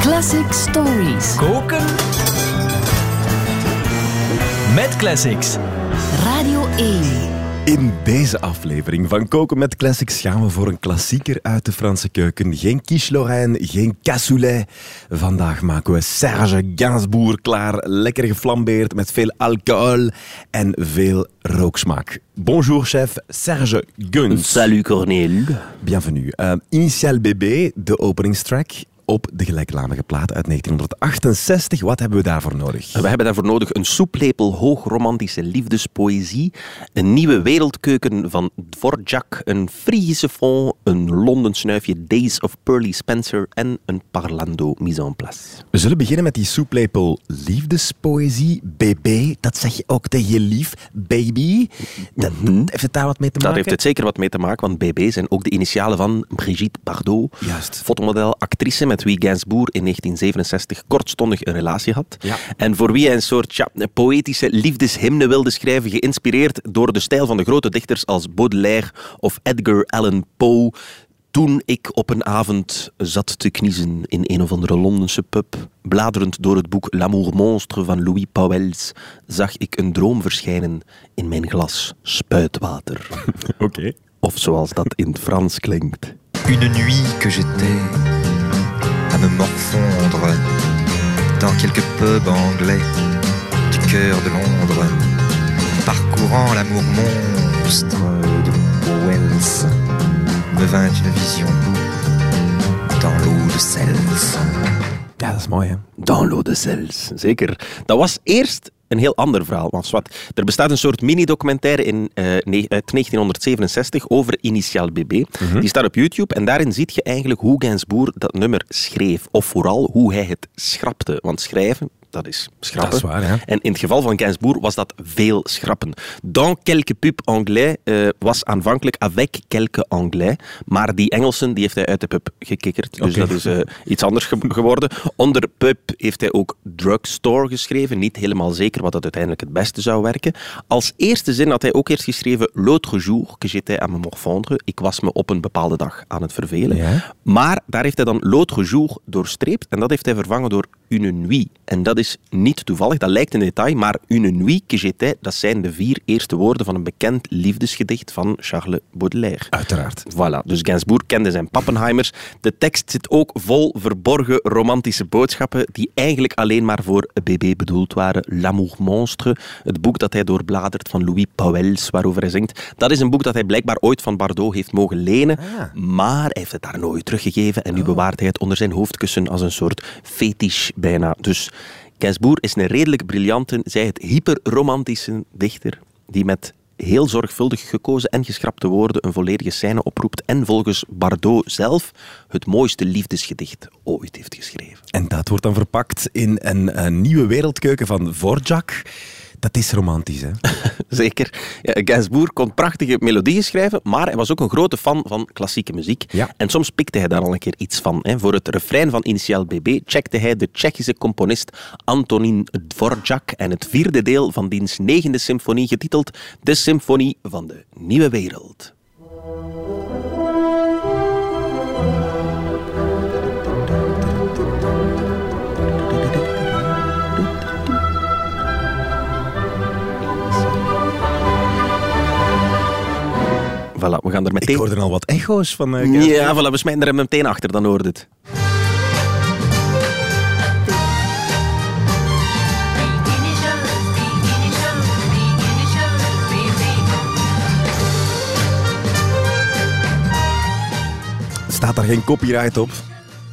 Classic Stories. Koken met classics. Radio 1. In deze aflevering van Koken met Classics gaan we voor een klassieker uit de Franse keuken. Geen quiche Lorraine, geen cassoulet. Vandaag maken we Serge Gainsbourg klaar. Lekker geflambeerd met veel alcohol en veel rooksmaak. Bonjour chef Serge Guns. Salut Cornel. Bienvenue. Uh, Initial BB, de openingstrack op de gelijknamige plaat uit 1968. Wat hebben we daarvoor nodig? We hebben daarvoor nodig een soeplepel hoogromantische liefdespoëzie, een nieuwe wereldkeuken van Dvorak, een Friese fond, een Londen snuifje Days of Pearly Spencer en een Parlando mise en place. We zullen beginnen met die soeplepel liefdespoëzie. BB, dat zeg je ook tegen je lief. Baby. Dat, Heeft het daar wat mee te maken? Daar heeft het zeker wat mee te maken, want BB zijn ook de initialen van Brigitte Bardot. Juist. Fotomodel, actrice met wie Gainsbourg in 1967 kortstondig een relatie had. Ja. En voor wie hij een soort ja, poëtische liefdeshymne wilde schrijven, geïnspireerd door de stijl van de grote dichters als Baudelaire of Edgar Allan Poe. Toen ik op een avond zat te kniezen in een of andere Londense pub, bladerend door het boek L'amour monstre van Louis Pauwels, zag ik een droom verschijnen in mijn glas spuitwater. Oké. Of zoals dat in het Frans klinkt. Une nuit que j'étais me morfondre dans quelques pubs anglais du cœur de Londres, parcourant l'amour monstre de Wells, me vint une vision dans l'eau de Cels. Ja, dat is mooi hè. Dans l'eau de Cels, zeker. Dat was eerst een heel ander verhaal. Want zwart, er bestaat een soort mini-documentaire in, eh, ne- uit 1967 over Initial BB. Die staat op YouTube en daarin zie je eigenlijk hoe Gainsbourg dat nummer schreef. Of vooral hoe hij het schrapte. Want schrijven, dat is schrappen. Dat is waar, ja. En in het geval van Gainsbourg was dat veel schrappen. Dans quelques pub anglais eh, was aanvankelijk avec quelques anglais. Maar die Engelsen die heeft hij uit de pub gekikkerd. Dus dat is eh, iets anders ge- geworden. Onder pub heeft hij ook drugstore geschreven. Niet helemaal zeker wat dat uiteindelijk het beste zou werken. Als eerste zin had hij ook eerst geschreven L'autre jour que j'étais à me morfondre. Ik was me op een bepaalde dag aan het vervelen. Ja. Maar daar heeft hij dan l'autre jour doorstreept en dat heeft hij vervangen door une nuit. En dat is niet toevallig, dat lijkt een detail, maar une nuit que j'étais, dat zijn de vier eerste woorden van een bekend liefdesgedicht van Charles Baudelaire. Uiteraard. Voilà, dus Gainsbourg kende zijn Pappenheimers. De tekst zit ook vol verborgen romantische boodschappen die eigenlijk alleen maar voor BB bedoeld waren. L'amour monstre, het boek dat hij doorbladert van Louis Pauwels, waarover hij zingt. Dat is een boek dat hij blijkbaar ooit van Bardot heeft mogen lenen, Ah. maar hij heeft het daar nooit teruggegeven en nu bewaart hij het onder zijn hoofdkussen als een soort fetish bijna. Dus Gainsbourg is een redelijk briljante, zij het hyperromantische dichter die met heel zorgvuldig gekozen en geschrapte woorden een volledige scène oproept en volgens Bardot zelf het mooiste liefdesgedicht ooit heeft geschreven. En dat wordt dan verpakt in een, een nieuwe wereldkeuken van Vorjak. Dat is romantisch, hè? Zeker. Ja, Gainsbourg kon prachtige melodieën schrijven, maar hij was ook een grote fan van klassieke muziek. Ja. En soms pikte hij daar al een keer iets van. Hè. Voor het refrein van Initiaal BB checkte hij de Tsjechische componist Antonin Dvorak en het vierde deel van diens negende symfonie, getiteld De Symfonie van de Nieuwe Wereld. Voilà, we gaan er Ik meteen... hoorde al wat echo's van Gainsbourg. Ja, voilà, we smijten er meteen achter, dan hoort het. Staat daar geen copyright op?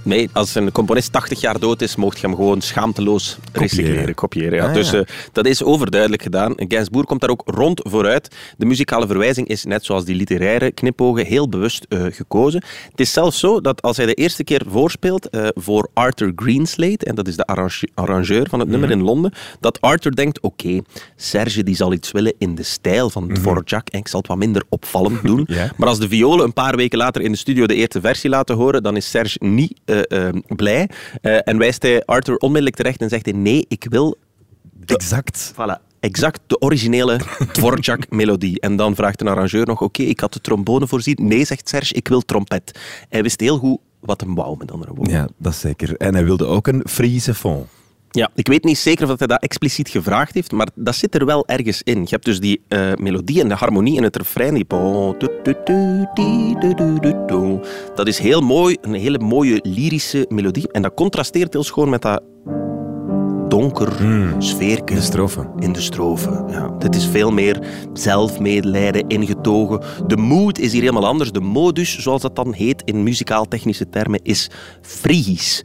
Nee, als een componist 80 jaar dood is, mocht je hem gewoon schaamteloos recycleren, kopiëren. Ja. Ah, dus eh, dat is overduidelijk gedaan. Gainsbourg komt daar ook rond vooruit. De muzikale verwijzing is, net zoals die literaire knipogen, heel bewust eh, gekozen. Het is zelfs zo dat als hij de eerste keer voorspeelt eh, voor Arthur Greenslade, en dat is de arrange- arrangeur van het nummer in Londen, dat Arthur denkt, oké, Serge die zal iets willen in de stijl van Dvorak, en ik zal het wat minder opvallend doen. Ja. Maar als de violen een paar weken later in de studio de eerste versie laten horen, dan is Serge niet blij. Eh, en wijst hij Arthur onmiddellijk terecht en zegt hij, nee, ik wil Exact. voilà, exact de originele Dvorak-melodie. En dan vraagt een arrangeur nog, oké, ik had de trombone voorzien. Nee, zegt Serge, ik wil trompet. Hij wist heel goed wat hem wou, met andere woorden. Ja, dat is zeker. En hij wilde ook een Friese fond. Ja, ik weet niet zeker of hij dat expliciet gevraagd heeft, maar dat zit er wel ergens in. Je hebt dus die eh, melodie en de harmonie en het refrein. Die... Dat is heel mooi, een hele mooie lyrische melodie. En dat contrasteert heel schoon met dat donker sfeerke De strofe. in de strofe. Ja, dit is veel meer zelfmedelijden, ingetogen. De mood is hier helemaal anders. De modus, zoals dat dan heet in muzikaal-technische termen, is Fries.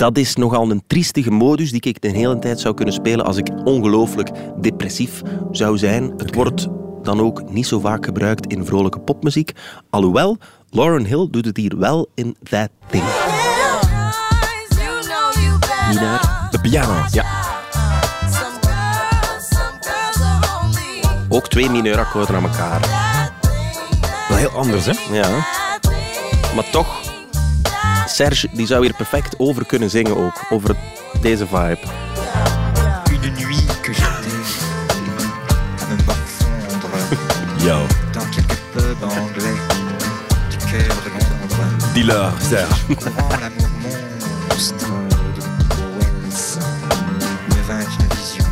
Dat is nogal een triestige modus die ik de hele tijd zou kunnen spelen als ik ongelooflijk depressief zou zijn. Het wordt dan ook niet zo vaak gebruikt in vrolijke popmuziek. Alhoewel, Lauren Hill doet het hier wel in That Thing. Nina. De piano. Ja, ook twee mineurakkoorden aan elkaar. Wel heel anders, hè? Ja. Maar toch, Serge die zou hier perfect over kunnen zingen ook. Over deze vibe. Une nuit que j'étais à me morfondre Yo. dans quelques pubs anglais du cœur de Londres. Dealer, Serge. Courant l'amour monstre de Wells me vint une vision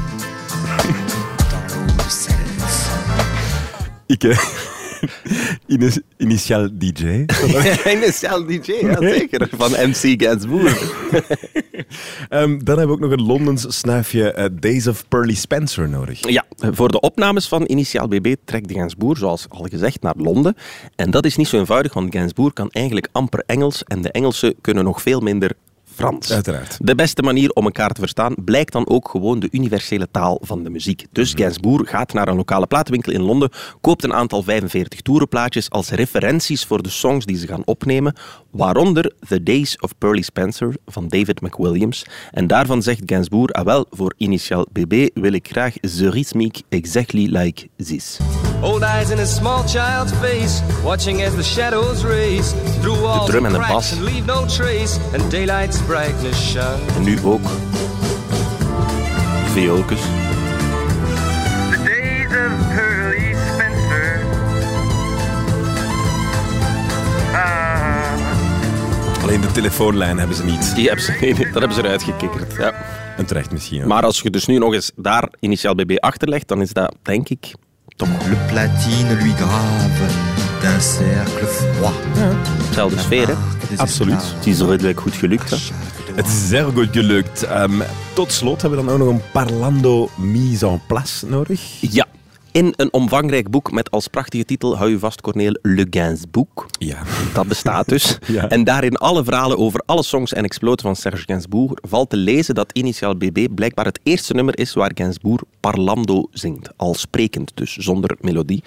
dans l'eau de Cels. Ik, ini- initiaal DJ. Initiaal DJ, ja zeker. Van MC Gainsbourg. Ehm, dan hebben we ook nog een Londens snuifje eh, Days of Pearly Spencer nodig. Ja, voor de opnames van Initiaal BB trekt Gainsbourg, zoals al gezegd, naar Londen. En dat is niet zo eenvoudig, want Gainsbourg kan eigenlijk amper Engels en de Engelsen kunnen nog veel minder Frans. Uiteraard. De beste manier om elkaar te verstaan blijkt dan ook gewoon de universele taal van de muziek. Dus Gainsbourg gaat naar een lokale platenwinkel in Londen, koopt een aantal 45 toerenplaatjes als referenties voor de songs die ze gaan opnemen, waaronder The Days of Pearly Spencer van David McWilliams. En daarvan zegt Gainsbourg, ah wel, voor initiaal BB wil ik graag The Rhythmic Exactly Like This. Old eyes in a small child's face, watching as the shadows race through walls drum en and de cracks bas. and leave no trace, and daylight's brightness shine. En nu ook viooltjes. The days of Pearly Spencer. Ah, Alleen de telefoonlijn hebben ze niet. Die hebben ze, dat hebben ze eruit gekikkerd. Ja. En terecht misschien ook. Maar als je dus nu nog eens daar initiaal BB achterlegt, dan is dat, denk ik, Le platine lui grave d'un cercle froid. dezelfde sfeer. Hè? Absoluut. Het is redelijk goed gelukt. Hè? Het is zeer goed gelukt. Tot slot hebben we dan ook nog een parlando mise en place nodig. Ja. In een omvangrijk boek met als prachtige titel, hou je vast Corneel, Le Gainsbourg. Ja. Dat bestaat dus. Ja. En daarin alle verhalen over alle songs en exploten van Serge Gainsbourg valt te lezen dat Initiaal BB blijkbaar het eerste nummer is waar Gainsbourg parlando zingt. Al sprekend dus, zonder melodie.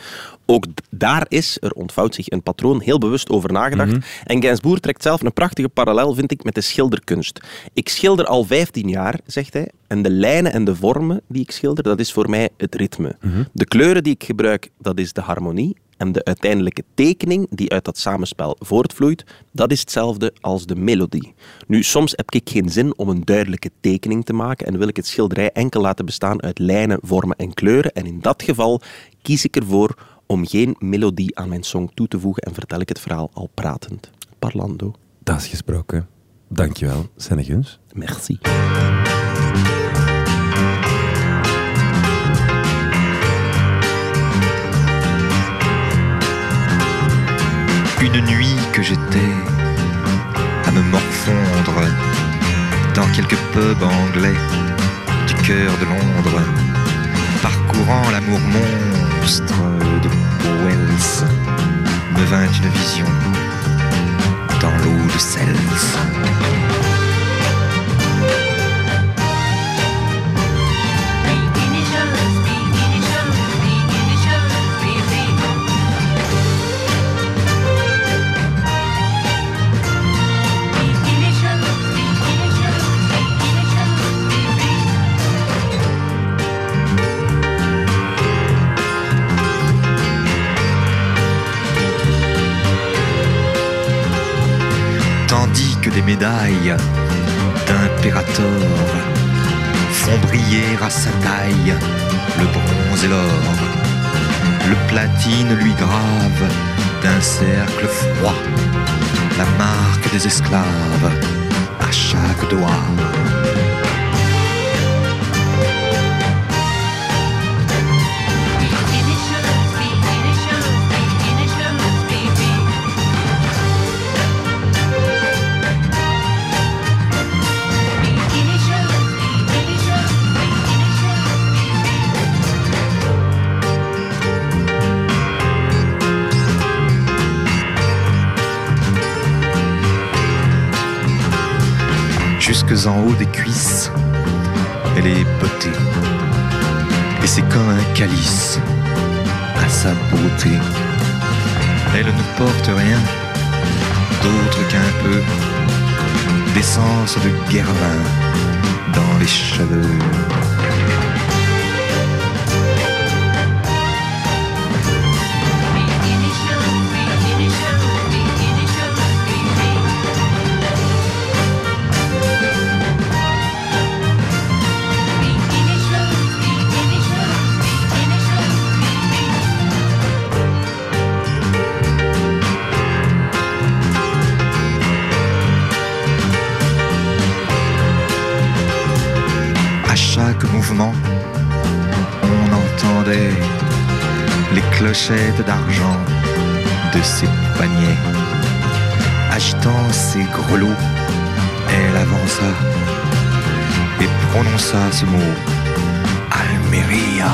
Ook daar is, er ontvouwt zich een patroon, heel bewust over nagedacht. En Gainsbourg trekt zelf een prachtige parallel, vind ik, met de schilderkunst. Ik schilder al 15 jaar, zegt hij, en de lijnen en de vormen die ik schilder, dat is voor mij het ritme. De kleuren die ik gebruik, dat is de harmonie. En de uiteindelijke tekening die uit dat samenspel voortvloeit, dat is hetzelfde als de melodie. Nu, soms heb ik geen zin om een duidelijke tekening te maken en wil ik het schilderij enkel laten bestaan uit lijnen, vormen en kleuren. En in dat geval kies ik ervoor om geen melodie aan mijn song toe te voegen en vertel ik het verhaal al pratend. Parlando. Dat is gesproken. Dankjewel, Senneguns. Merci. Une nuit que j'étais à me morfondre dans quelques pubs anglais du cœur de Londres, parcourant l'amour monstre de Wells, me vint une vision dans l'eau de Cels. Que des médailles d'impérator font briller à sa taille le bronze et l'or. Le platine lui grave d'un cercle froid, la marque des esclaves à chaque doigt. En haut des cuisses, elle est bottée. Et c'est comme un calice à sa beauté. Elle ne porte rien d'autre qu'un peu d'essence de guervin dans les cheveux. D'argent de ses paniers. Agitant ses grelots, elle avança et prononça ce mot Almeria.